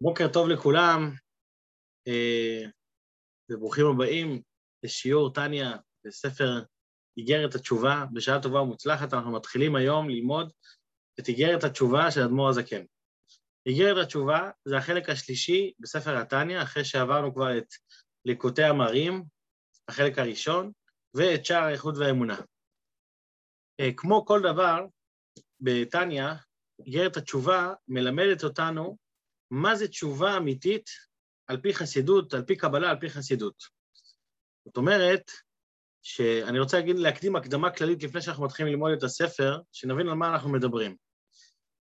בוקר טוב לכולם, אה, וברוכים הבאים לשיעור טניה בספר איגרת התשובה. בשעה טובה ומוצלחת אנחנו מתחילים היום ללמוד את איגרת התשובה של אדמו"ר הזקן. איגרת התשובה זה החלק השלישי בספר התניא, אחרי שעברנו כבר את ליקוטי המרים, החלק הראשון, ואת שער האיכות והאמונה. אה, כמו כל דבר בתניא, איגרת התשובה מלמדת אותנו מה זה תשובה אמיתית על פי חסידות, על פי קבלה, על פי חסידות. זאת אומרת, שאני רוצה להגיד, להקדים הקדמה כללית לפני שאנחנו מתחילים ללמוד את הספר, שנבין על מה אנחנו מדברים.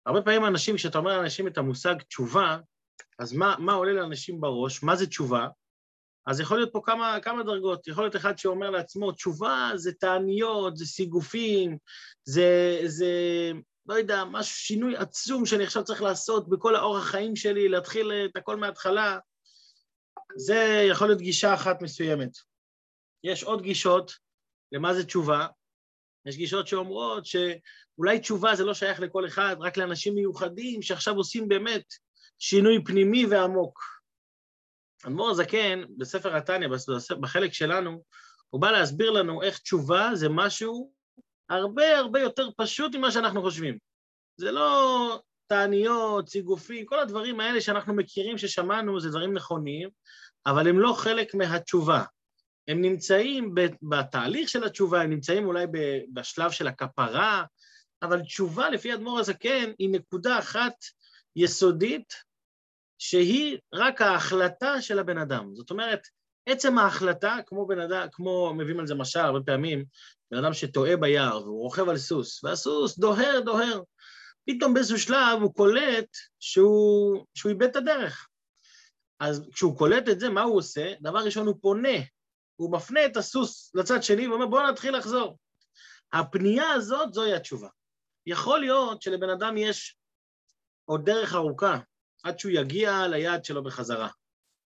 הרבה פעמים אנשים, כשאתה אומר לאנשים את המושג תשובה, אז מה, מה עולה לאנשים בראש? מה זה תשובה? אז יכול להיות פה כמה, כמה דרגות. יכול להיות אחד שאומר לעצמו, תשובה זה תעניות, זה סיגופים, זה, זה לא יודע, משהו, שינוי עצום שאני עכשיו צריך לעשות בכל האורח חיים שלי, להתחיל את הכל מההתחלה, זה יכול להיות גישה אחת מסוימת. יש עוד גישות למה זה תשובה. יש גישות שאומרות שאולי תשובה זה לא שייך לכל אחד, רק לאנשים מיוחדים שעכשיו עושים באמת שינוי פנימי ועמוק. אדמו"ר הזקן, בספר התניא, בחלק שלנו, הוא בא להסביר לנו איך תשובה זה משהו הרבה הרבה יותר פשוט ממה שאנחנו חושבים. זה לא תעניות, סיגופים, כל הדברים האלה שאנחנו מכירים, ששמענו, זה דברים נכונים, אבל הם לא חלק מהתשובה. הם נמצאים בתהליך של התשובה, הם נמצאים אולי בשלב של הכפרה, אבל תשובה, לפי אדמו"ר הזקן, היא נקודה אחת יסודית, שהיא רק ההחלטה של הבן אדם. זאת אומרת, עצם ההחלטה, כמו בן אדם, כמו מביאים על זה משל הרבה פעמים, בן אדם שטועה ביער והוא רוכב על סוס, והסוס דוהר, דוהר. פתאום באיזשהו שלב הוא קולט שהוא, שהוא איבד את הדרך. אז כשהוא קולט את זה, מה הוא עושה? דבר ראשון, הוא פונה, הוא מפנה את הסוס לצד שני ואומר, בואו נתחיל לחזור. הפנייה הזאת, זוהי התשובה. יכול להיות שלבן אדם יש עוד דרך ארוכה עד שהוא יגיע ליעד שלו בחזרה,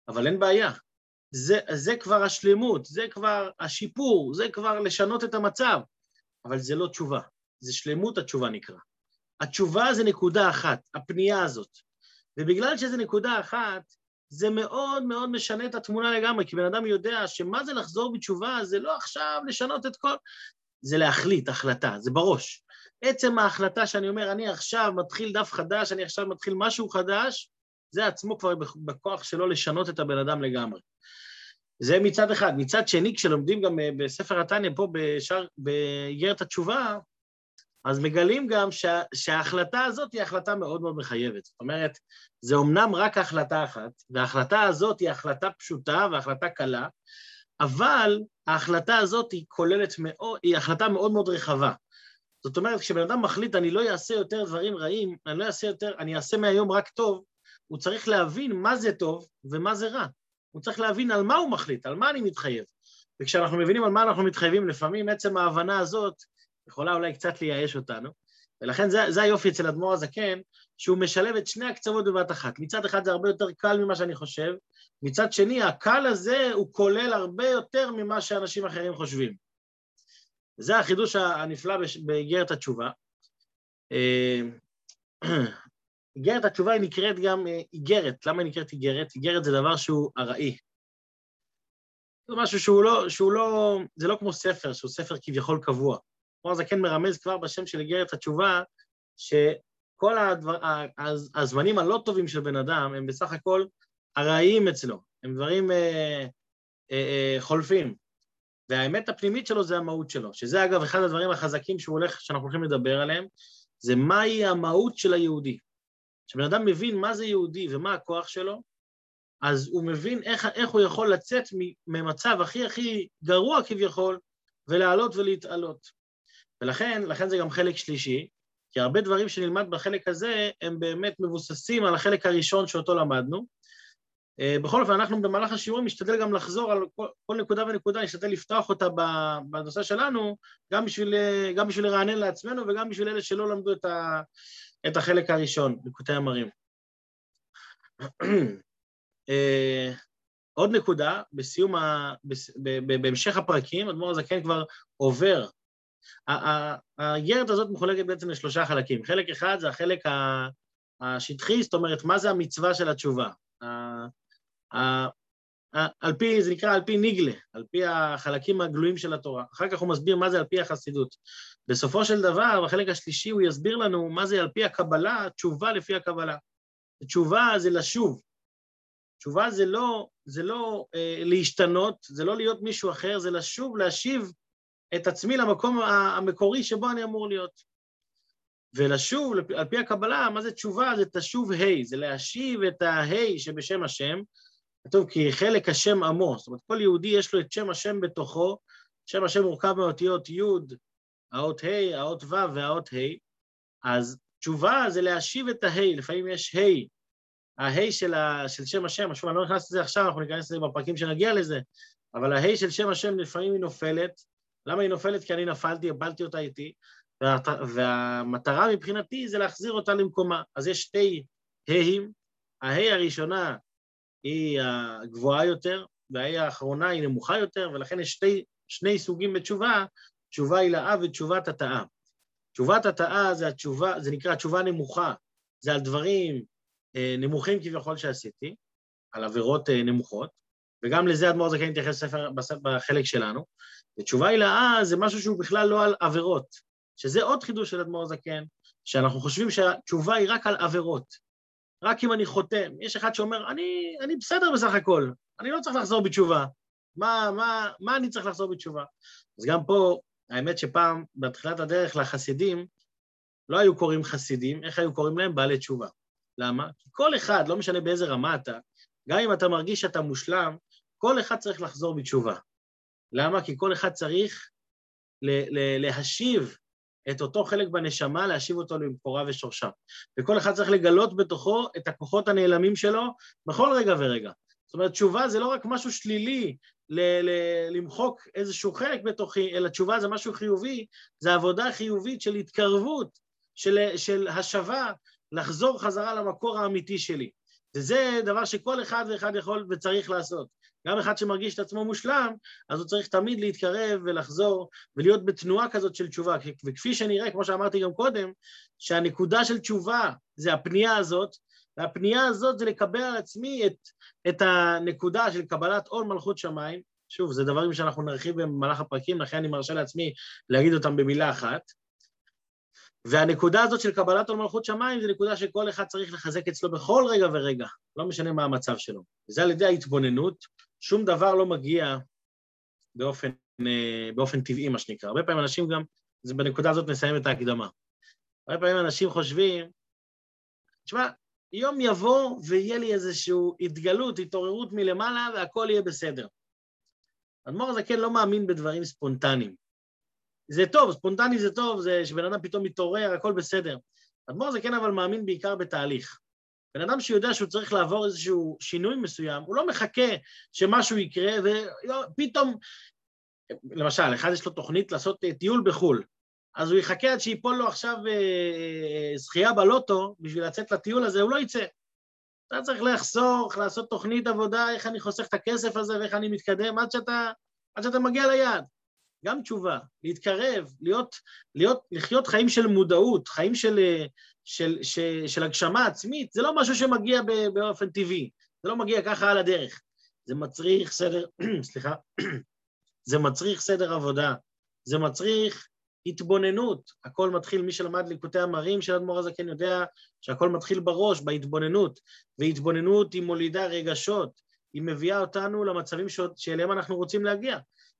אבל אין בעיה. זה, זה כבר השלמות, זה כבר השיפור, זה כבר לשנות את המצב, אבל זה לא תשובה, זה שלמות התשובה נקרא. התשובה זה נקודה אחת, הפנייה הזאת. ובגלל שזה נקודה אחת, זה מאוד מאוד משנה את התמונה לגמרי, כי בן אדם יודע שמה זה לחזור בתשובה, זה לא עכשיו לשנות את כל... זה להחליט, החלטה, זה בראש. עצם ההחלטה שאני אומר, אני עכשיו מתחיל דף חדש, אני עכשיו מתחיל משהו חדש, זה עצמו כבר בכוח שלו לשנות את הבן אדם לגמרי. זה מצד אחד. מצד שני, כשלומדים גם אה, בספר התניא, פה בשאר, באיגרת התשובה, אז מגלים גם שה, שההחלטה הזאת היא החלטה מאוד מאוד מחייבת. זאת אומרת, זה אומנם רק החלטה אחת, וההחלטה הזאת היא החלטה פשוטה והחלטה קלה, אבל ההחלטה הזאת היא כוללת מאוד, היא החלטה מאוד מאוד רחבה. זאת אומרת, כשבן אדם מחליט, אני לא אעשה יותר דברים רעים, אני לא אעשה יותר, אני אעשה מהיום רק טוב, הוא צריך להבין מה זה טוב ומה זה רע. הוא צריך להבין על מה הוא מחליט, על מה אני מתחייב. וכשאנחנו מבינים על מה אנחנו מתחייבים, לפעמים עצם ההבנה הזאת יכולה אולי קצת לייאש אותנו, ולכן זה, זה היופי אצל אדמו"ר הזקן, שהוא משלב את שני הקצוות בבת אחת. מצד אחד זה הרבה יותר קל ממה שאני חושב, מצד שני, הקל הזה הוא כולל הרבה יותר ממה שאנשים אחרים חושבים. זה החידוש הנפלא באיגרת התשובה. איגרת התשובה היא נקראת גם אה, איגרת. למה היא נקראת איגרת? איגרת זה דבר שהוא ארעי. זה משהו שהוא לא, שהוא לא, זה לא כמו ספר, שהוא ספר כביכול קבוע. כמו זה כן מרמז כבר בשם של איגרת התשובה, שכל הדבר, הזמנים הלא טובים של בן אדם הם בסך הכל ארעיים אצלו, הם דברים אה, אה, אה, חולפים. והאמת הפנימית שלו זה המהות שלו, שזה אגב אחד הדברים החזקים שהוא הולך, שאנחנו הולכים לדבר עליהם, זה מהי המהות של היהודי. כשבן אדם מבין מה זה יהודי ומה הכוח שלו, אז הוא מבין איך, איך הוא יכול לצאת ממצב הכי הכי גרוע כביכול, ולעלות ולהתעלות. ולכן, לכן זה גם חלק שלישי, כי הרבה דברים שנלמד בחלק הזה הם באמת מבוססים על החלק הראשון שאותו למדנו. אה, בכל אופן, אנחנו במהלך השיעורים נשתדל גם לחזור על כל, כל נקודה ונקודה, נשתדל לפתוח אותה בנושא שלנו, גם בשביל, גם בשביל לרענן לעצמנו וגם בשביל אלה שלא למדו את, ה, את החלק הראשון, נקודי המרים. אה, עוד נקודה, בסיום, ה... בהמשך הפרקים, אדמו"ר הזקן כבר עובר. האיגרת הזאת מחולקת בעצם לשלושה חלקים. חלק אחד זה החלק השטחי, זאת אומרת, מה זה המצווה של התשובה? על פי, זה נקרא על פי ניגלה, על פי החלקים הגלויים של התורה. אחר כך הוא מסביר מה זה על פי החסידות. בסופו של דבר, בחלק השלישי הוא יסביר לנו מה זה על פי הקבלה, תשובה לפי הקבלה. תשובה זה לשוב. תשובה זה לא, זה לא אה, להשתנות, זה לא להיות מישהו אחר, זה לשוב, להשיב את עצמי למקום המקורי שבו אני אמור להיות. ולשוב, על פי הקבלה, מה זה תשובה? זה תשוב ה', זה להשיב את הה' שבשם השם, כתוב כי חלק השם עמו, זאת אומרת כל יהודי יש לו את שם השם בתוכו, שם השם מורכב מאותיות י', האות ה', האות ו' והאות ה', אז תשובה זה להשיב את הה', לפעמים יש ה', הה' של, ה, של שם השם, שוב, אני לא נכנס לזה עכשיו, אנחנו ניכנס לזה בפרקים שנגיע לזה, אבל הה' של שם השם לפעמים היא נופלת, למה היא נופלת? כי אני נפלתי, הפלתי אותה איתי, וה, והמטרה מבחינתי זה להחזיר אותה למקומה. אז יש שתי ה'ים, הה' הראשונה היא הגבוהה יותר, וההיא האחרונה היא נמוכה יותר, ולכן יש שתי, שני סוגים בתשובה, תשובה הילאה ותשובת התאה. תשובת התאה זה התשובה, זה נקרא תשובה נמוכה, זה על דברים אה, נמוכים כביכול שעשיתי, על עבירות אה, נמוכות, וגם לזה אדמו"ר זקן התייחס בחלק שלנו. ותשובה הילאה זה משהו שהוא בכלל לא על עבירות, שזה עוד חידוש של אדמו"ר זקן, שאנחנו חושבים שהתשובה היא רק על עבירות. רק אם אני חותם. יש אחד שאומר, אני, אני בסדר בסך הכל, אני לא צריך לחזור בתשובה. מה, מה, מה אני צריך לחזור בתשובה? אז גם פה, האמת שפעם, בתחילת הדרך לחסידים, לא היו קוראים חסידים, איך היו קוראים להם? בעלי תשובה. למה? כי כל אחד, לא משנה באיזה רמה אתה, גם אם אתה מרגיש שאתה מושלם, כל אחד צריך לחזור בתשובה. למה? כי כל אחד צריך להשיב את אותו חלק בנשמה, להשיב אותו למקורה ושורשה. וכל אחד צריך לגלות בתוכו את הכוחות הנעלמים שלו בכל רגע ורגע. זאת אומרת, תשובה זה לא רק משהו שלילי ל- ל- למחוק איזשהו חלק בתוכי, אלא תשובה זה משהו חיובי, זה עבודה חיובית של התקרבות, של, של השבה, לחזור חזרה למקור האמיתי שלי. וזה דבר שכל אחד ואחד יכול וצריך לעשות. גם אחד שמרגיש את עצמו מושלם, אז הוא צריך תמיד להתקרב ולחזור ולהיות בתנועה כזאת של תשובה. וכפי שנראה, כמו שאמרתי גם קודם, שהנקודה של תשובה זה הפנייה הזאת, והפנייה הזאת זה לקבל על עצמי את, את הנקודה של קבלת עול מלכות שמיים. שוב, זה דברים שאנחנו נרחיב במהלך הפרקים, לכן אני מרשה לעצמי להגיד אותם במילה אחת. והנקודה הזאת של קבלת עול מלכות שמיים זה נקודה שכל אחד צריך לחזק אצלו בכל רגע ורגע, לא משנה מה המצב שלו. וזה על ידי ההתבוננות, שום דבר לא מגיע באופן, אה, באופן טבעי, מה שנקרא. הרבה פעמים אנשים גם, זה בנקודה הזאת נסיים את ההקדמה. הרבה פעמים אנשים חושבים, תשמע, יום יבוא ויהיה לי איזושהי התגלות, התעוררות מלמעלה, והכל יהיה בסדר. אדמו"ר הזקן לא מאמין בדברים ספונטניים. זה טוב, ספונטני זה טוב, זה שבן אדם פתאום מתעורר, הכל בסדר. אדמו"ר הזקן אבל מאמין בעיקר בתהליך. בן אדם שיודע שהוא צריך לעבור איזשהו שינוי מסוים, הוא לא מחכה שמשהו יקרה, ופתאום, למשל, אחד יש לו תוכנית לעשות אה, טיול בחו"ל, אז הוא יחכה עד שיפול לו עכשיו אה, אה, זכייה בלוטו בשביל לצאת לטיול הזה, הוא לא יצא. אתה צריך לחסוך, לעשות תוכנית עבודה, איך אני חוסך את הכסף הזה ואיך אני מתקדם עד שאתה, עד שאתה מגיע ליעד. גם תשובה, להתקרב, להיות, להיות, לחיות חיים של מודעות, חיים של, של, של, של הגשמה עצמית, זה לא משהו שמגיע באופן טבעי, זה לא מגיע ככה על הדרך. זה מצריך סדר, סליחה, זה מצריך סדר עבודה, זה מצריך התבוננות. הכל מתחיל, מי שלמד ליקוטי המרים של אדמו"ר הזקן יודע שהכל מתחיל בראש, בהתבוננות, והתבוננות היא מולידה רגשות, היא מביאה אותנו למצבים שאליהם אנחנו רוצים להגיע.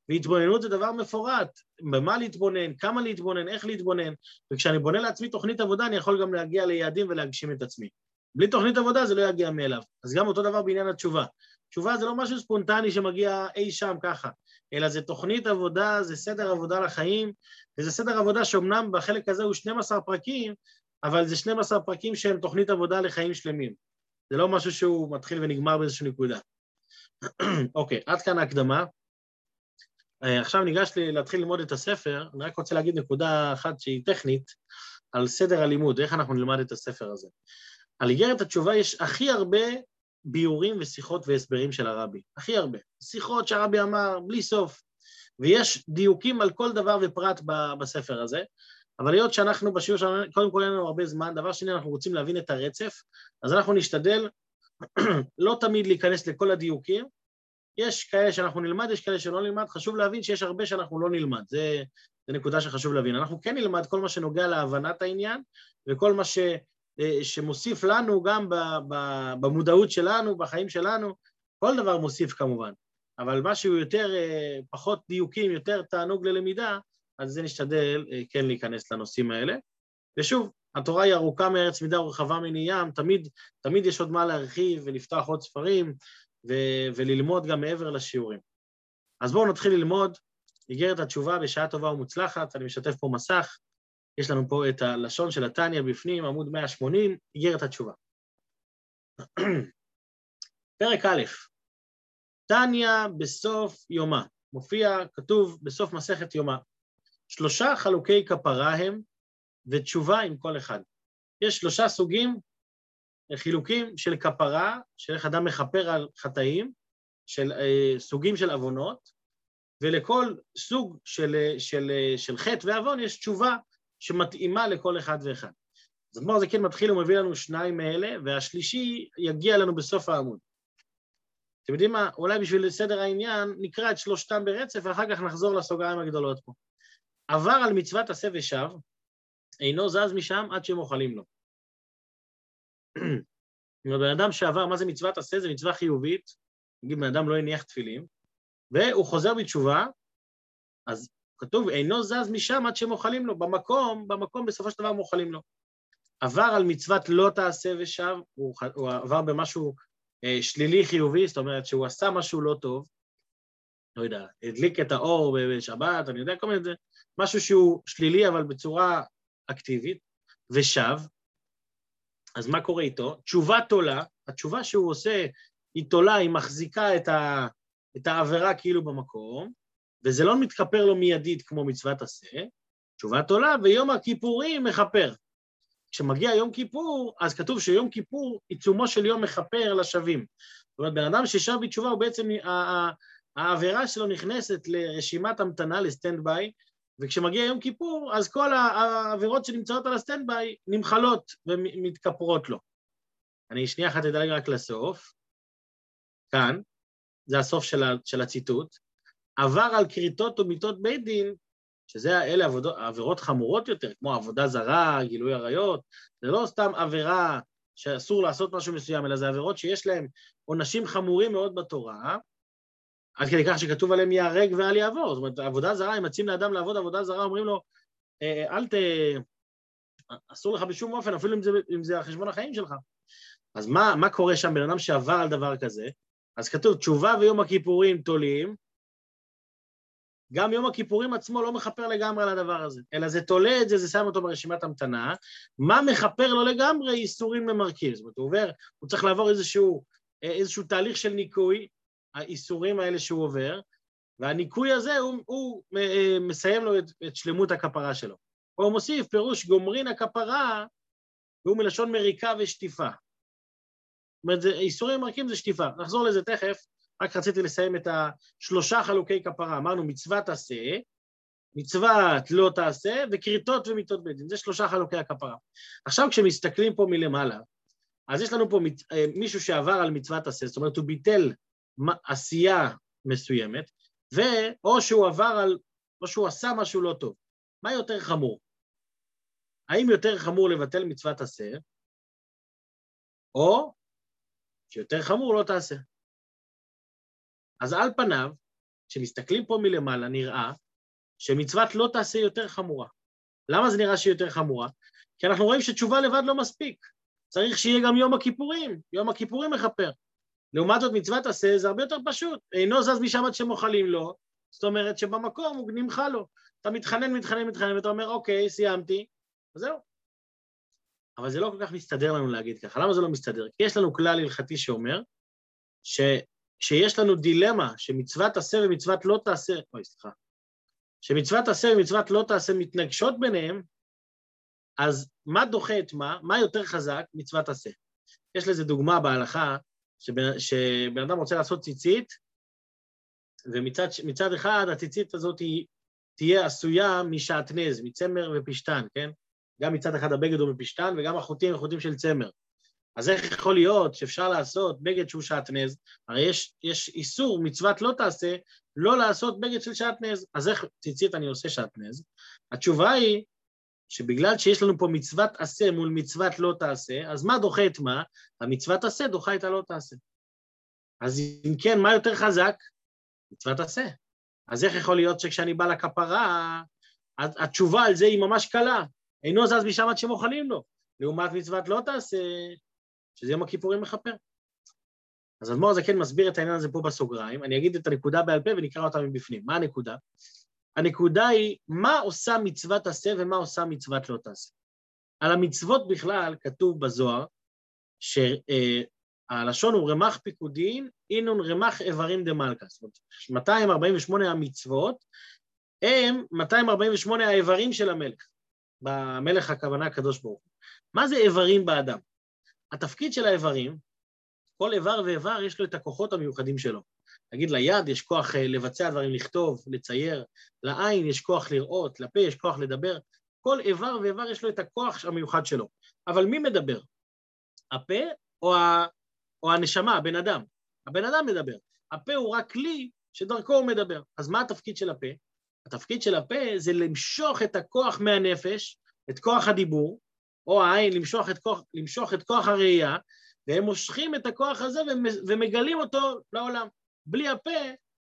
והתבוננות זה דבר מפורט, במה להתבונן, כמה להתבונן, איך להתבונן, וכשאני בונה לעצמי תוכנית עבודה, אני יכול גם להגיע ליעדים ולהגשים את עצמי. בלי תוכנית עבודה זה לא יגיע מאליו. אז גם אותו דבר בעניין התשובה. תשובה זה לא משהו ספונטני שמגיע אי שם ככה, אלא זה תוכנית עבודה, זה סדר עבודה לחיים, וזה סדר עבודה שאומנם בחלק הזה הוא 12 פרקים, אבל זה 12 פרקים שהם תוכנית עבודה לחיים שלמים. זה לא משהו שהוא מתחיל ונגמר באיזושהי נקודה. אוקיי, עד כאן ההקדמה. אה, עכשיו ניגש לי להתחיל ללמוד את הספר, אני רק רוצה להגיד נקודה אחת שהיא טכנית, על סדר הלימוד, איך אנחנו נלמד את הספר הזה. על איגרת התשובה יש הכי הרבה ביורים ושיחות והסברים של הרבי, הכי הרבה. שיחות שהרבי אמר בלי סוף, ויש דיוקים על כל דבר ופרט בספר הזה, אבל היות שאנחנו בשיעור שלנו, קודם כל אין לנו הרבה זמן, דבר שני, אנחנו רוצים להבין את הרצף, אז אנחנו נשתדל לא תמיד להיכנס לכל הדיוקים, יש כאלה שאנחנו נלמד, יש כאלה שלא נלמד, חשוב להבין שיש הרבה שאנחנו לא נלמד, זה, זה נקודה שחשוב להבין. אנחנו כן נלמד כל מה שנוגע להבנת העניין, וכל מה ש, אה, שמוסיף לנו גם במודעות שלנו, בחיים שלנו, כל דבר מוסיף כמובן, אבל משהו יותר, אה, פחות דיוקים, יותר תענוג ללמידה, אז זה נשתדל אה, כן להיכנס לנושאים האלה. ושוב, התורה היא ארוכה מארץ מידה ורחבה מני ים, תמיד, תמיד יש עוד מה להרחיב ולפתוח עוד ספרים ו- וללמוד גם מעבר לשיעורים. אז בואו נתחיל ללמוד איגרת התשובה בשעה טובה ומוצלחת, אני משתף פה מסך, יש לנו פה את הלשון של התניא בפנים, עמוד 180, איגרת התשובה. פרק א', תניא בסוף יומה, מופיע, כתוב בסוף מסכת יומה. שלושה חלוקי כפרה הם, ותשובה עם כל אחד. יש שלושה סוגים, חילוקים של כפרה, של איך אדם מכפר על חטאים, של אה, סוגים של עוונות, ולכל סוג של, של, של חטא ועוון יש תשובה שמתאימה לכל אחד ואחד. אז אדמו"ר זה כן מתחיל ומביא לנו שניים מאלה, והשלישי יגיע לנו בסוף העמוד. אתם יודעים מה? אולי בשביל סדר העניין נקרא את שלושתם ברצף ואחר כך נחזור לסוגריים הגדולות פה. עבר על מצוות עשה ושב, אינו זז משם עד שמוחלים לו. בן אדם שעבר, מה זה מצוות עשה? זה מצווה חיובית, נגיד בן אדם לא הניח תפילין, והוא חוזר בתשובה, אז כתוב, אינו זז משם עד שמוחלים לו, במקום, במקום בסופו של דבר מוחלים לו. עבר על מצוות לא תעשה ושב, הוא, הוא עבר במשהו אה, שלילי חיובי, זאת אומרת שהוא עשה משהו לא טוב, לא יודע, הדליק את האור בשבת, אני יודע, כל מיני, משהו שהוא שלילי אבל בצורה אקטיבית, ושב, אז מה קורה איתו? תשובה תולה, התשובה שהוא עושה היא תולה, היא מחזיקה את, ה, את העבירה כאילו במקום, וזה לא מתכפר לו מיידית כמו מצוות עשה, תשובה תולה, ויום הכיפורים מכפר. כשמגיע יום כיפור, אז כתוב שיום כיפור עיצומו של יום מכפר לשבים. זאת אומרת, בן אדם ששב בתשובה הוא בעצם, העבירה שלו נכנסת לרשימת המתנה, ל standby, וכשמגיע יום כיפור, אז כל העבירות שנמצאות על ה standby נמחלות ומתכפרות לו. אני שנייה אחת אדלג רק לסוף, כאן, זה הסוף של, של הציטוט, עבר על כריתות ומיתות בית דין, שזה אלה עבודות, עבירות חמורות יותר, כמו עבודה זרה, גילוי עריות, זה לא סתם עבירה שאסור לעשות משהו מסוים, אלא זה עבירות שיש להן עונשים חמורים מאוד בתורה, עד כדי כך שכתוב עליהם ייהרג ואל יעבור. זאת אומרת, עבודה זרה, אם מציעים לאדם לעבוד עבודה זרה, אומרים לו, אה, אל ת... אסור לך בשום אופן, אפילו אם זה, אם זה על חשבון החיים שלך. אז מה, מה קורה שם, בן אדם שעבר על דבר כזה? אז כתוב, תשובה ויום הכיפורים תולים, גם יום הכיפורים עצמו לא מכפר לגמרי על הדבר הזה, אלא זה תולה את זה, זה שם אותו ברשימת המתנה. מה מכפר לו לגמרי? איסורים ממרקים. זאת אומרת, הוא עובר, הוא צריך לעבור איזשהו, איזשהו תהליך של ניקוי, האיסורים האלה שהוא עובר, והניקוי הזה, הוא, הוא אה, מסיים לו את, את שלמות הכפרה שלו. הוא מוסיף פירוש גומרין הכפרה, והוא מלשון מריקה ושטיפה. זאת אומרת, איסורים ממרקים זה שטיפה. נחזור לזה תכף, רק רציתי לסיים את השלושה חלוקי כפרה. אמרנו מצוות עשה, מצוות לא תעשה, וכריתות ומיתות בית דין. זה שלושה חלוקי הכפרה. עכשיו כשמסתכלים פה מלמעלה, אז יש לנו פה אה, מישהו שעבר על מצוות עשה, זאת אומרת, הוא ביטל עשייה מסוימת, ואו שהוא עבר על, או שהוא עשה משהו לא טוב. מה יותר חמור? האם יותר חמור לבטל מצוות עשה, או שיותר חמור לא תעשה? אז על פניו, כשמסתכלים פה מלמעלה, נראה שמצוות לא תעשה יותר חמורה. למה זה נראה שהיא יותר חמורה? כי אנחנו רואים שתשובה לבד לא מספיק. צריך שיהיה גם יום הכיפורים, יום הכיפורים מכפר. לעומת זאת מצוות עשה זה הרבה יותר פשוט, אינו זז משם עד שמוחלים לו, זאת אומרת שבמקום הוא נמחה לו. אתה מתחנן, מתחנן, מתחנן, ואתה אומר, אוקיי, סיימתי, וזהו. אבל זה לא כל כך מסתדר לנו להגיד ככה. למה זה לא מסתדר? כי יש לנו כלל הלכתי שאומר שכשיש לנו דילמה שמצוות עשה ומצוות לא תעשה, אוי, סליחה, שמצוות עשה ומצוות לא תעשה מתנגשות ביניהם, אז מה דוחה את מה? מה יותר חזק? מצוות עשה. יש לזה דוגמה בהלכה, שבן, שבן אדם רוצה לעשות ציצית, ומצד אחד הציצית הזאת היא תהיה עשויה משעטנז, מצמר ופשתן, כן? גם מצד אחד הבגד הוא מפשתן וגם החוטים הם חוטים של צמר. אז איך יכול להיות שאפשר לעשות בגד שהוא שעטנז? הרי יש, יש איסור, מצוות לא תעשה, לא לעשות בגד של שעטנז. אז איך ציצית אני עושה שעטנז? התשובה היא שבגלל שיש לנו פה מצוות עשה מול מצוות לא תעשה, אז מה דוחה את מה? המצוות עשה דוחה את הלא תעשה. אז אם כן, מה יותר חזק? מצוות עשה. אז איך יכול להיות שכשאני בא לכפרה, התשובה על זה היא ממש קלה. אינו זז משם עד שמוכנים לו. לעומת מצוות לא תעשה, שזה יום הכיפורים מכפר. אז אדמו"ר הזקן מסביר את העניין הזה פה בסוגריים, אני אגיד את הנקודה בעל פה ונקרא אותה מבפנים. מה הנקודה? הנקודה היא, מה עושה מצוות עשה ומה עושה מצוות לא תעשה. על המצוות בכלל כתוב בזוהר, שהלשון הוא רמ"ח פיקודין, אינון רמ"ח איברים דמלכה. זאת אומרת, 248 המצוות הם 248 האיברים של המלך. במלך הכוונה הקדוש ברוך הוא. מה זה איברים באדם? התפקיד של האיברים, כל איבר ואיבר יש לו את הכוחות המיוחדים שלו. נגיד ליד יש כוח אה, לבצע דברים, לכתוב, לצייר, לעין יש כוח לראות, לפה יש כוח לדבר, כל איבר ואיבר יש לו את הכוח המיוחד שלו. אבל מי מדבר? הפה או, ה... או הנשמה, הבן אדם? הבן אדם מדבר. הפה הוא רק כלי שדרכו הוא מדבר. אז מה התפקיד של הפה? התפקיד של הפה זה למשוך את הכוח מהנפש, את כוח הדיבור, או העין, למשוך את כוח, למשוך את כוח הראייה, והם מושכים את הכוח הזה ומגלים אותו לעולם. בלי הפה,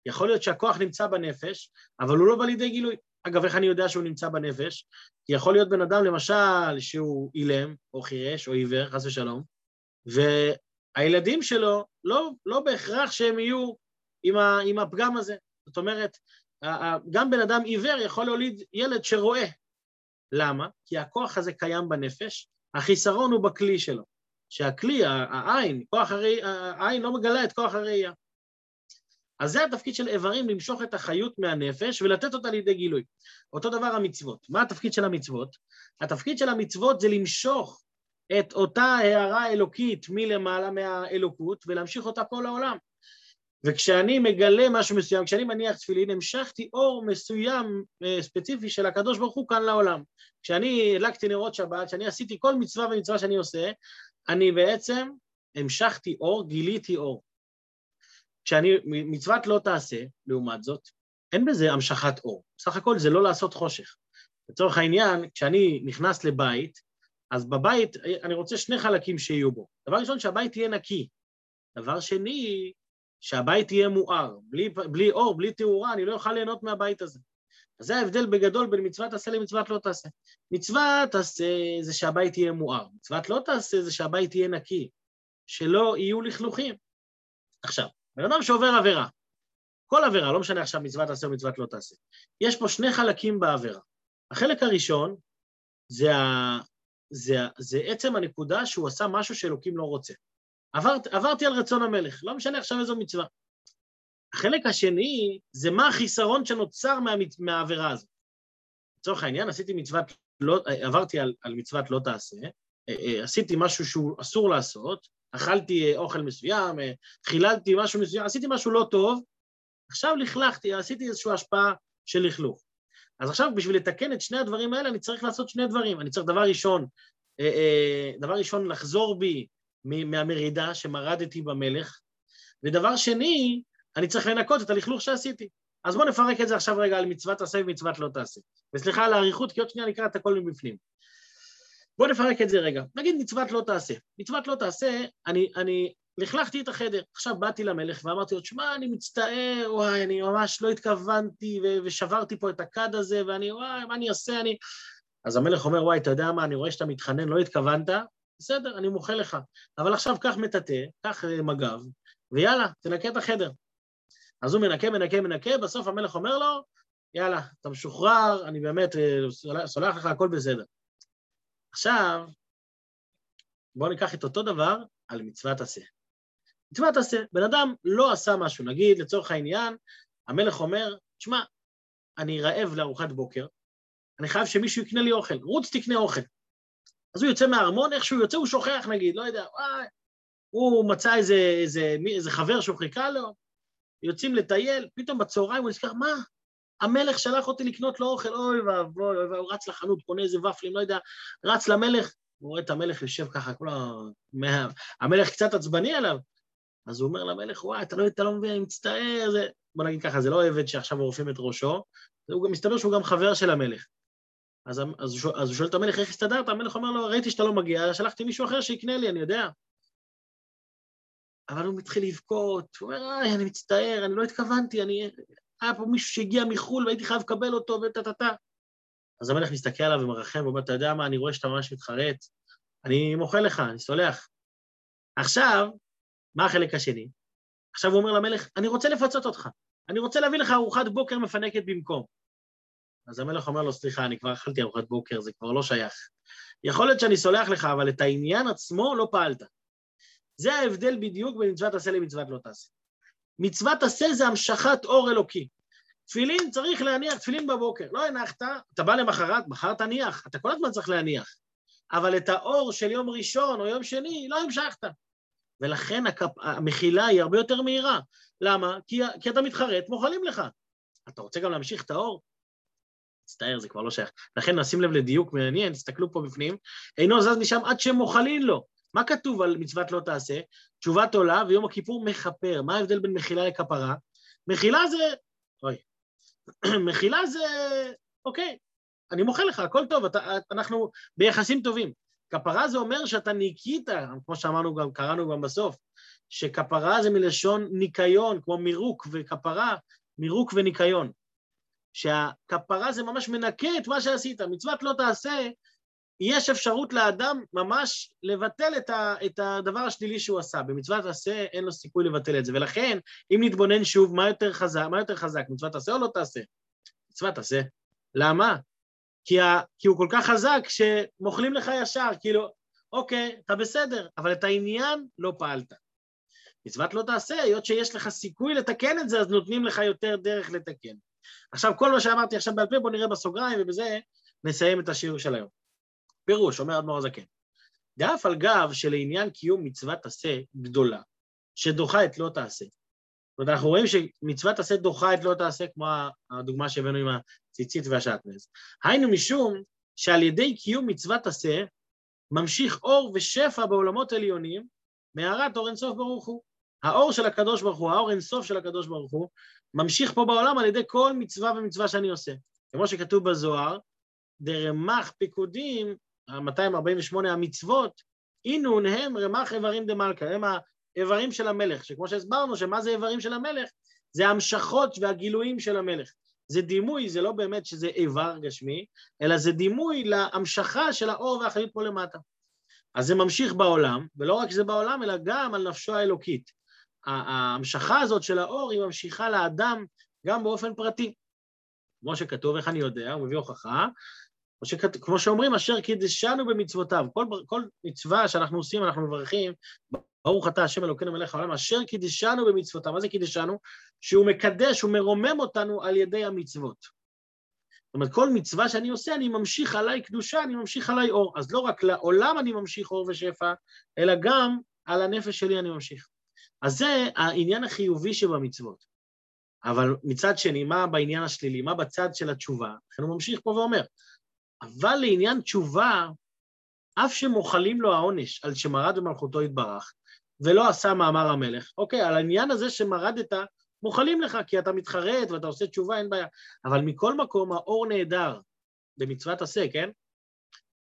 יכול להיות שהכוח נמצא בנפש, אבל הוא לא בא לידי גילוי. אגב, איך אני יודע שהוא נמצא בנפש? כי יכול להיות בן אדם, למשל, שהוא אילם, או חירש, או עיוור, חס ושלום, והילדים שלו, לא, לא בהכרח שהם יהיו עם, ה, עם הפגם הזה. זאת אומרת, גם בן אדם עיוור יכול להוליד ילד שרואה. למה? כי הכוח הזה קיים בנפש, החיסרון הוא בכלי שלו. שהכלי, העין, כוח הראי, העין לא מגלה את כוח הראייה. אז זה התפקיד של איברים, למשוך את החיות מהנפש ולתת אותה לידי גילוי. אותו דבר המצוות. מה התפקיד של המצוות? התפקיד של המצוות זה למשוך את אותה הערה אלוקית מלמעלה מהאלוקות ולהמשיך אותה פה לעולם. וכשאני מגלה משהו מסוים, כשאני מניח תפילין, המשכתי אור מסוים אה, ספציפי של הקדוש ברוך הוא כאן לעולם. כשאני הדלקתי נרות שבת, כשאני עשיתי כל מצווה ומצווה שאני עושה, אני בעצם המשכתי אור, גיליתי אור. כשאני, מצוות לא תעשה, לעומת זאת, אין בזה המשכת אור. בסך הכל זה לא לעשות חושך. לצורך העניין, כשאני נכנס לבית, אז בבית אני רוצה שני חלקים שיהיו בו. דבר ראשון, שהבית יהיה נקי. דבר שני, שהבית יהיה מואר. בלי, בלי אור, בלי תאורה, אני לא אוכל ליהנות מהבית הזה. אז זה ההבדל בגדול בין מצוות תעשה למצוות לא תעשה. מצוות תעשה זה שהבית יהיה מואר, מצוות לא תעשה זה שהבית יהיה נקי, שלא יהיו לכלוכים. עכשיו, בן אדם שעובר עבירה, כל עבירה, לא משנה עכשיו מצוות תעשה או מצוות לא תעשה, יש פה שני חלקים בעבירה. החלק הראשון זה, ה... זה, ה... זה עצם הנקודה שהוא עשה משהו שאלוקים לא רוצה. עברת, עברתי על רצון המלך, לא משנה עכשיו איזו מצווה. החלק השני זה מה החיסרון שנוצר מה, מהעבירה הזאת. לצורך העניין, עשיתי מצוות, לא, עברתי על, על מצוות לא תעשה, אה, אה, עשיתי משהו שהוא אסור לעשות, אכלתי אה, אוכל מסוים, חיללתי משהו מסוים, עשיתי משהו לא טוב, עכשיו לכלכתי, עשיתי איזושהי השפעה של לכלוך. אז עכשיו בשביל לתקן את שני הדברים האלה אני צריך לעשות שני דברים. אני צריך דבר ראשון, דבר ראשון לחזור בי מהמרידה שמרדתי במלך, ודבר שני, אני צריך לנקות את הלכלוך שעשיתי. אז בואו נפרק את זה עכשיו רגע על מצוות תעשה ומצוות לא תעשה. וסליחה על האריכות, כי עוד שנייה נקרא את הכל מבפנים. בואו נפרק את זה רגע. נגיד מצוות לא תעשה. מצוות לא תעשה, אני, אני לכלכתי את החדר. עכשיו באתי למלך ואמרתי לו, שמע, אני מצטער, וואי, אני ממש לא התכוונתי ושברתי פה את הכד הזה, ואני, וואי, מה אני אעשה, אני... אז המלך אומר, וואי, אתה יודע מה, אני רואה שאתה מתחנן, לא התכוונת, בסדר, אני מוחה לך. אבל עכשיו קח מטאטא, קח אה, מג"ב, ויאללה, תנקה את החדר. אז הוא מנקה, מנקה, מנקה, בסוף המלך אומר לו, יאללה, אתה משוחרר, אני באמת אה, סולח לך, הכל בסדר. עכשיו, בואו ניקח את אותו דבר על מצוות עשה. מצוות עשה, בן אדם לא עשה משהו, נגיד לצורך העניין, המלך אומר, שמע, אני רעב לארוחת בוקר, אני חייב שמישהו יקנה לי אוכל, רוץ תקנה אוכל. אז הוא יוצא מהארמון, איך שהוא יוצא הוא שוכח נגיד, לא יודע, וואי, הוא מצא איזה, איזה, איזה חבר שהוא חיכה לו, יוצאים לטייל, פתאום בצהריים הוא נזכר, מה? המלך שלח אותי לקנות לו אוכל, אוי ואבוי, אוי, הוא רץ לחנות, קונה איזה ופלים, לא יודע, רץ למלך, הוא רואה את המלך יושב ככה, כל ה... המלך קצת עצבני עליו, אז הוא אומר למלך, וואי, אתה לא, אתה לא מבין, אני מצטער, זה... בוא נגיד ככה, זה לא עבד שעכשיו עורפים את ראשו, הוא גם מסתבר שהוא גם חבר של המלך. אז, אז, הוא, אז הוא שואל את המלך, איך הסתדרת? המלך אומר לו, ראיתי שאתה לא מגיע, שלחתי מישהו אחר שיקנה לי, אני יודע. אבל הוא מתחיל לבכות, הוא אומר, איי, אני מצטער, אני לא התכוונתי, אני... היה פה מישהו שהגיע מחו"ל והייתי חייב לקבל אותו וטה-טה-טה. אז המלך מסתכל עליו ומרחם ואומר, אתה יודע מה, אני רואה שאתה ממש מתחרט, אני מוחל לך, אני סולח. עכשיו, מה החלק השני? עכשיו הוא אומר למלך, אני רוצה לפצות אותך, אני רוצה להביא לך ארוחת בוקר מפנקת במקום. אז המלך אומר לו, סליחה, אני כבר אכלתי ארוחת בוקר, זה כבר לא שייך. יכול להיות שאני סולח לך, אבל את העניין עצמו לא פעלת. זה ההבדל בדיוק בין מצוות עשה למצוות לא תעשה. מצוות עשה זה המשכת אור אלוקי. תפילין צריך להניח, תפילין בבוקר. לא הנחת, אתה בא למחרת, מחר תניח, אתה כל הזמן צריך להניח. אבל את האור של יום ראשון או יום שני, לא המשכת. ולכן הקפ... המחילה היא הרבה יותר מהירה. למה? כי, כי אתה מתחרט, מוחלים לך. אתה רוצה גם להמשיך את האור? מצטער, זה כבר לא שייך. לכן נשים לב לדיוק מעניין, תסתכלו פה בפנים, אינו זז משם עד שמוחלין לו. מה כתוב על מצוות לא תעשה? תשובת עולה ויום הכיפור מכפר. מה ההבדל בין מחילה לכפרה? מחילה זה... אוי. מחילה זה... אוקיי, אני מוחל לך, הכל טוב, אתה, אנחנו ביחסים טובים. כפרה זה אומר שאתה ניקית, כמו שאמרנו גם, קראנו גם בסוף, שכפרה זה מלשון ניקיון, כמו מירוק וכפרה, מירוק וניקיון. שהכפרה זה ממש מנקה את מה שעשית. מצוות לא תעשה, יש אפשרות לאדם ממש לבטל את, ה, את הדבר השלילי שהוא עשה. במצוות עשה אין לו סיכוי לבטל את זה. ולכן, אם נתבונן שוב, מה יותר חזק, מה יותר חזק מצוות תעשה או לא תעשה? מצוות תעשה. למה? כי, ה, כי הוא כל כך חזק שמוכלים לך ישר, כאילו, אוקיי, אתה בסדר, אבל את העניין לא פעלת. מצוות לא תעשה, היות שיש לך סיכוי לתקן את זה, אז נותנים לך יותר דרך לתקן. עכשיו, כל מה שאמרתי עכשיו בעל פה, בואו נראה בסוגריים, ובזה נסיים את השיעור של היום. פירוש, אומר אדמו"ר הזקן, דאף על גב שלעניין קיום מצוות עשה גדולה, שדוחה את לא תעשה. זאת אומרת, אנחנו רואים שמצוות עשה דוחה את לא תעשה, כמו הדוגמה שהבאנו עם הציצית והשעטנז. היינו משום שעל ידי קיום מצוות עשה, ממשיך אור ושפע בעולמות עליונים, מהרת אור אינסוף ברוך הוא. האור של הקדוש ברוך הוא, האור אינסוף של הקדוש ברוך הוא, ממשיך פה בעולם על ידי כל מצווה ומצווה שאני עושה. כמו שכתוב בזוהר, דרמח פיקודים, ה-248 המצוות, אינון הם רמח איברים דמלכה, הם האיברים של המלך, שכמו שהסברנו, שמה זה איברים של המלך? זה המשכות והגילויים של המלך. זה דימוי, זה לא באמת שזה איבר גשמי, אלא זה דימוי להמשכה של האור והחיות פה למטה. אז זה ממשיך בעולם, ולא רק שזה בעולם, אלא גם על נפשו האלוקית. ההמשכה הזאת של האור היא ממשיכה לאדם גם באופן פרטי. כמו שכתוב, איך אני יודע, הוא מביא הוכחה, כמו, שאומרים, אשר קידשנו במצוותיו. כל, כל מצווה שאנחנו עושים, אנחנו מברכים, ברוך אתה השם אלוקינו מלך העולם, אשר קידשנו במצוותיו. מה זה קידשנו? שהוא מקדש, הוא מרומם אותנו על ידי המצוות. זאת אומרת, כל מצווה שאני עושה, אני ממשיך עליי קדושה, אני ממשיך עליי אור. אז לא רק לעולם אני ממשיך אור ושפע, אלא גם על הנפש שלי אני ממשיך. אז זה העניין החיובי שבמצוות. אבל מצד שני, מה בעניין השלילי? מה בצד של התשובה? לכן הוא ממשיך פה ואומר, אבל לעניין תשובה, אף שמוחלים לו העונש על שמרד במלכותו יתברך, ולא עשה מאמר המלך, אוקיי, על העניין הזה שמרדת, מוחלים לך, כי אתה מתחרט ואתה עושה תשובה, אין בעיה. אבל מכל מקום, האור נהדר במצוות עשה, כן?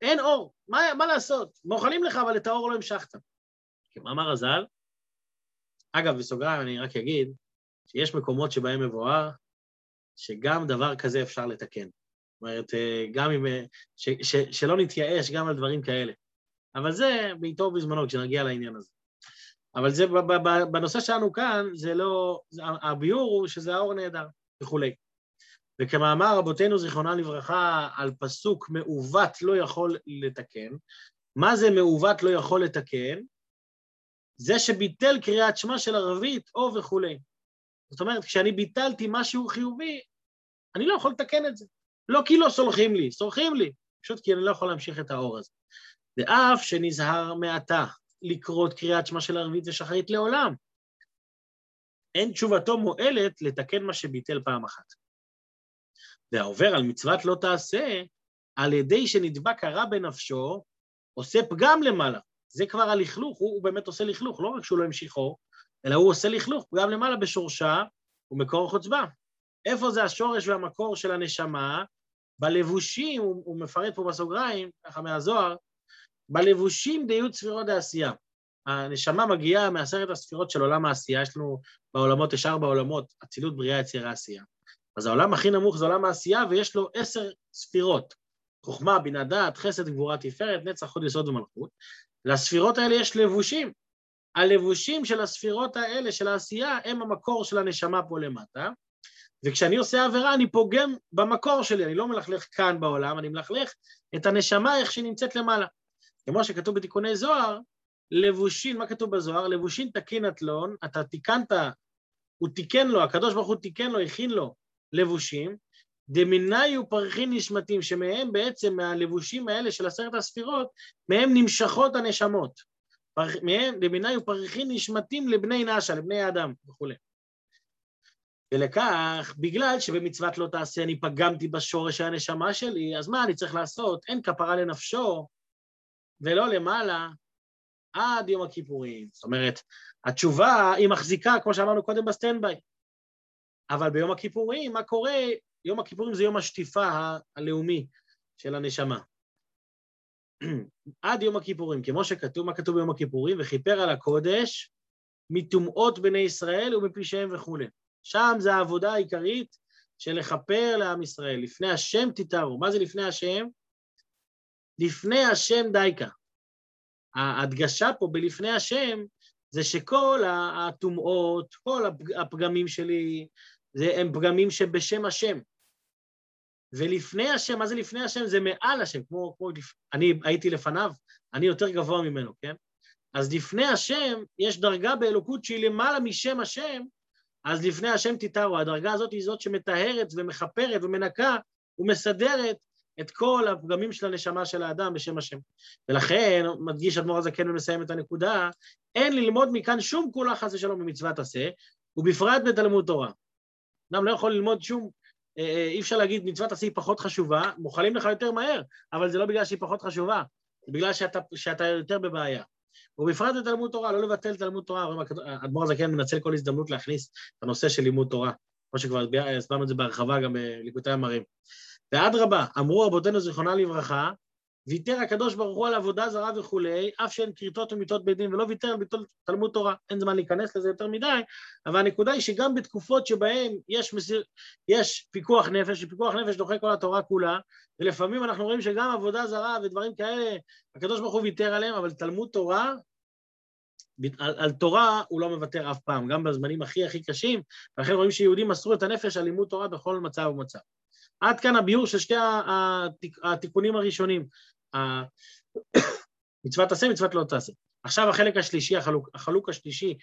אין אור, מה, מה לעשות? מוחלים לך, אבל את האור לא המשכת. כמאמר הז"ל, אגב, בסוגריים אני רק אגיד שיש מקומות שבהם מבואר שגם דבר כזה אפשר לתקן. אומרת, אה, גם אם... אה, ש, ש, שלא נתייאש גם על דברים כאלה. אבל זה בעיתו ובזמנו, כשנגיע לעניין הזה. אבל זה, בנושא שלנו כאן, זה לא... הביאור הוא שזה האור נהדר וכולי. וכמאמר רבותינו זיכרונם לברכה על פסוק מעוות לא יכול לתקן, מה זה מעוות לא יכול לתקן? זה שביטל קריאת שמע של ערבית או וכולי. זאת אומרת, כשאני ביטלתי משהו חיובי, אני לא יכול לתקן את זה. לא כי לא סולחים לי, סולחים לי, פשוט כי אני לא יכול להמשיך את האור הזה. ואף שנזהר מעתה לקרות קריאת שמע של ערבית ושחרית לעולם, אין תשובתו מועלת לתקן מה שביטל פעם אחת. והעובר על מצוות לא תעשה, על ידי שנדבק הרע בנפשו, עושה פגם למעלה. זה כבר הלכלוך, הוא, הוא באמת עושה לכלוך, לא רק שהוא לא המשיכו, אלא הוא עושה לכלוך, פגם למעלה בשורשה ומקור חוצבה. איפה זה השורש והמקור של הנשמה? בלבושים, הוא, הוא מפרט פה בסוגריים, ככה מהזוהר, בלבושים דיות ספירות העשייה. הנשמה מגיעה מעשרת הספירות של עולם העשייה, יש לנו בעולמות, יש ארבע עולמות, אצילות, בריאה, יצירה, עשייה. אז העולם הכי נמוך זה עולם העשייה, ויש לו עשר ספירות. חוכמה, בינה דעת, חסד, גבורה, תפארת, נצח, חוד יסוד ומלכות. לספירות האלה יש לבושים. הלבושים של הספירות האלה, של העשייה, הם המקור של הנשמה פה למטה. וכשאני עושה עבירה, אני פוגם במקור שלי, אני לא מלכלך כאן בעולם, אני מלכלך את הנשמה איך שהיא נמצאת למעלה. כמו שכתוב בתיקוני זוהר, לבושין, מה כתוב בזוהר? לבושין תקין אתלון, אתה תיקנת, הוא תיקן לו, הקדוש ברוך הוא תיקן לו, הכין לו לבושים, דמיניו פרחין נשמתים, שמהם בעצם, מהלבושים האלה של עשרת הספירות, מהם נמשכות הנשמות. פרח, מהם, דמינייהו פרחין נשמתין לבני נשא, לבני האדם וכולי. ולכך, בגלל שבמצוות לא תעשה אני פגמתי בשורש הנשמה שלי, אז מה אני צריך לעשות? אין כפרה לנפשו ולא למעלה עד יום הכיפורים. זאת אומרת, התשובה היא מחזיקה, כמו שאמרנו קודם ב standby. אבל ביום הכיפורים, מה קורה? יום הכיפורים זה יום השטיפה הלאומי של הנשמה. עד יום הכיפורים, כמו שכתוב, מה כתוב ביום הכיפורים? וכיפר על הקודש מטומאות בני ישראל ומפשעיהם וכולי. שם זה העבודה העיקרית של לכפר לעם ישראל. לפני השם תתארו. מה זה לפני השם? לפני השם דייקה. ההדגשה פה בלפני השם זה שכל הטומאות, כל הפגמים שלי, זה, הם פגמים שבשם השם. ולפני השם, מה זה לפני השם? זה מעל השם, כמו, כמו אני הייתי לפניו, אני יותר גבוה ממנו, כן? אז לפני השם יש דרגה באלוקות שהיא למעלה משם השם, אז לפני השם תתארו, הדרגה הזאת היא זאת שמטהרת ומכפרת ומנקה ומסדרת את כל הפגמים של הנשמה של האדם בשם השם. ולכן, מדגיש אדמו"ר הזקן ומסיים את הנקודה, אין ללמוד מכאן שום כולה חס ושלום במצוות עשה, ובפרט בתלמוד תורה. אדם לא יכול ללמוד שום, אה, אה, אי אפשר להגיד מצוות עשה היא פחות חשובה, מוכלים לך יותר מהר, אבל זה לא בגלל שהיא פחות חשובה, זה בגלל שאתה, שאתה יותר בבעיה. ובפרט בתלמוד תורה, לא לבטל תלמוד תורה, אדמו"ר הזקן מנצל כל הזדמנות להכניס את הנושא של לימוד תורה, כמו שכבר הסברנו את זה בהרחבה גם בליקוטי המרים. ואדרבה, אמרו רבותינו זיכרונה לברכה, ויתר הקדוש ברוך הוא על עבודה זרה וכולי, אף שאין כריתות ומיתות בית דין, ולא ויתר על ביטול תלמוד תורה. אין זמן להיכנס לזה יותר מדי, אבל הנקודה היא שגם בתקופות שבהן יש, מסיר, יש פיקוח נפש, שפיקוח נפש דוחה כל התורה כולה, ולפעמים אנחנו רואים שגם עבודה זרה ודברים כאלה, הקדוש ברוך הוא ויתר עליהם, אבל תלמוד תורה, על, על תורה הוא לא מוותר אף פעם, גם בזמנים הכי הכי קשים, ולכן רואים שיהודים מסרו את הנפש על לימוד תורה בכל מצב ומצב. עד כאן הביאור של שתי התיקונים הראשונים. מצוות תעשה, מצוות לא תעשה. עכשיו החלק השלישי, החלוק, החלוק השלישי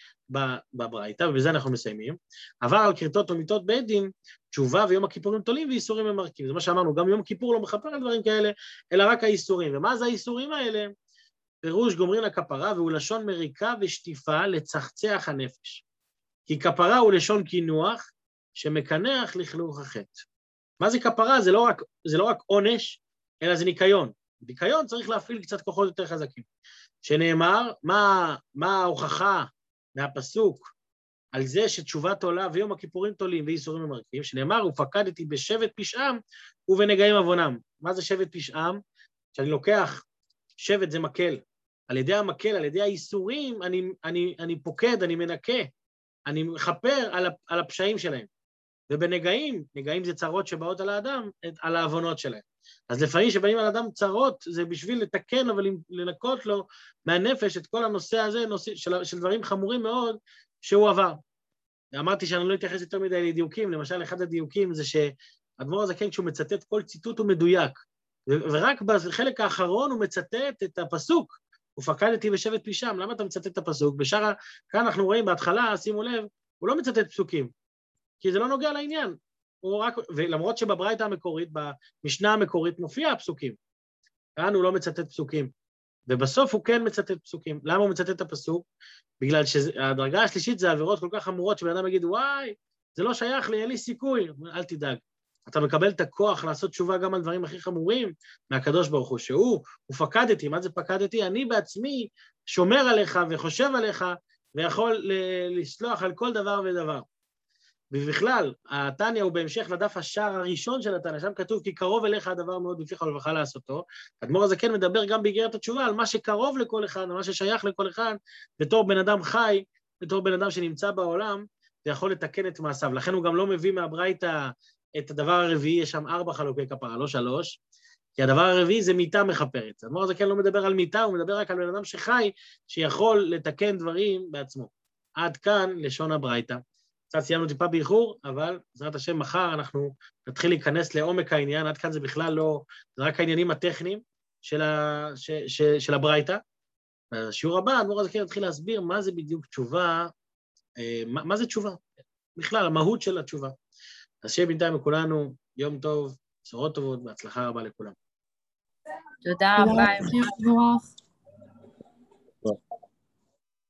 בברייתא, ובזה אנחנו מסיימים, עבר על כריתות ומיתות בית דין, תשובה ויום הכיפורים תולים ואיסורים ממרקים. זה מה שאמרנו, גם יום כיפור לא מכפר על דברים כאלה, אלא רק האיסורים. ומה זה האיסורים האלה? פירוש גומרים לכפרה והוא לשון מריקה ושטיפה לצחצח הנפש. כי כפרה הוא לשון קינוח שמקנח לכלוך החטא. מה זה כפרה? זה לא רק, זה לא רק עונש, אלא זה ניקיון. ניקיון צריך להפעיל קצת כוחות יותר חזקים. שנאמר, מה, מה ההוכחה מהפסוק על זה שתשובת עולה ויום הכיפורים תולים ואיסורים ממרקים, שנאמר, ופקדתי בשבט פשעם ובנגעים עוונם. מה זה שבט פשעם? כשאני לוקח, שבט זה מקל. על ידי המקל, על ידי האיסורים, אני, אני, אני פוקד, אני מנקה, אני מכפר על, על הפשעים שלהם. ובנגעים, נגעים זה צרות שבאות על האדם, על העוונות שלהם. אז לפעמים כשבאים על אדם צרות, זה בשביל לתקן ולנקות לו מהנפש את כל הנושא הזה, נושא, של, של דברים חמורים מאוד שהוא עבר. אמרתי שאני לא אתייחס יותר מדי לדיוקים, למשל אחד הדיוקים זה שאדמו"ר הזקן כשהוא מצטט כל ציטוט הוא מדויק, ורק בחלק האחרון הוא מצטט את הפסוק, ופקדתי בשבט פשעם, למה אתה מצטט את הפסוק? בשאר, כאן אנחנו רואים בהתחלה, שימו לב, הוא לא מצטט פסוקים, כי זה לא נוגע לעניין. רק, ולמרות שבברייתא המקורית, במשנה המקורית, מופיע הפסוקים. כאן הוא לא מצטט פסוקים. ובסוף הוא כן מצטט פסוקים. למה הוא מצטט את הפסוק? בגלל שהדרגה השלישית זה עבירות כל כך חמורות שבן אדם יגיד, וואי, זה לא שייך לי, אין לי סיכוי. אל תדאג. אתה מקבל את הכוח לעשות תשובה גם על דברים הכי חמורים מהקדוש ברוך הוא, שהוא, הוא פקדתי, מה זה פקדתי? אני בעצמי שומר עליך וחושב עליך ויכול לסלוח על כל דבר ודבר. ובכלל, התניא הוא בהמשך לדף השער הראשון של התניא, שם כתוב כי קרוב אליך הדבר מאוד בפיך ולבך לעשותו. האדמו"ר הזה כן מדבר גם באיגרת התשובה על מה שקרוב לכל אחד, על מה ששייך לכל אחד, בתור בן אדם חי, בתור בן אדם שנמצא בעולם, זה יכול לתקן את מעשיו. לכן הוא גם לא מביא מהברייתא את הדבר הרביעי, יש שם ארבע חלוקי כפרה, לא שלוש, כי הדבר הרביעי זה מיתה מכפרת. האדמו"ר הזה כן לא מדבר על מיתה, הוא מדבר רק על בן אדם שחי, שיכול לתקן דברים בעצמו. עד כאן לשון הברייתא. קצת סיימנו טיפה באיחור, אבל בעזרת השם מחר אנחנו נתחיל להיכנס לעומק העניין, עד כאן זה בכלל לא, זה רק העניינים הטכניים של, ה, ש, ש, של הברייתא. בשיעור הבא, האדמו"ר הזה כן יתחיל להסביר מה זה בדיוק תשובה, אה, מה, מה זה תשובה, בכלל, המהות של התשובה. אז שיהיה בינתיים לכולנו יום טוב, בשורות טובות, והצלחה רבה לכולם. תודה רבה.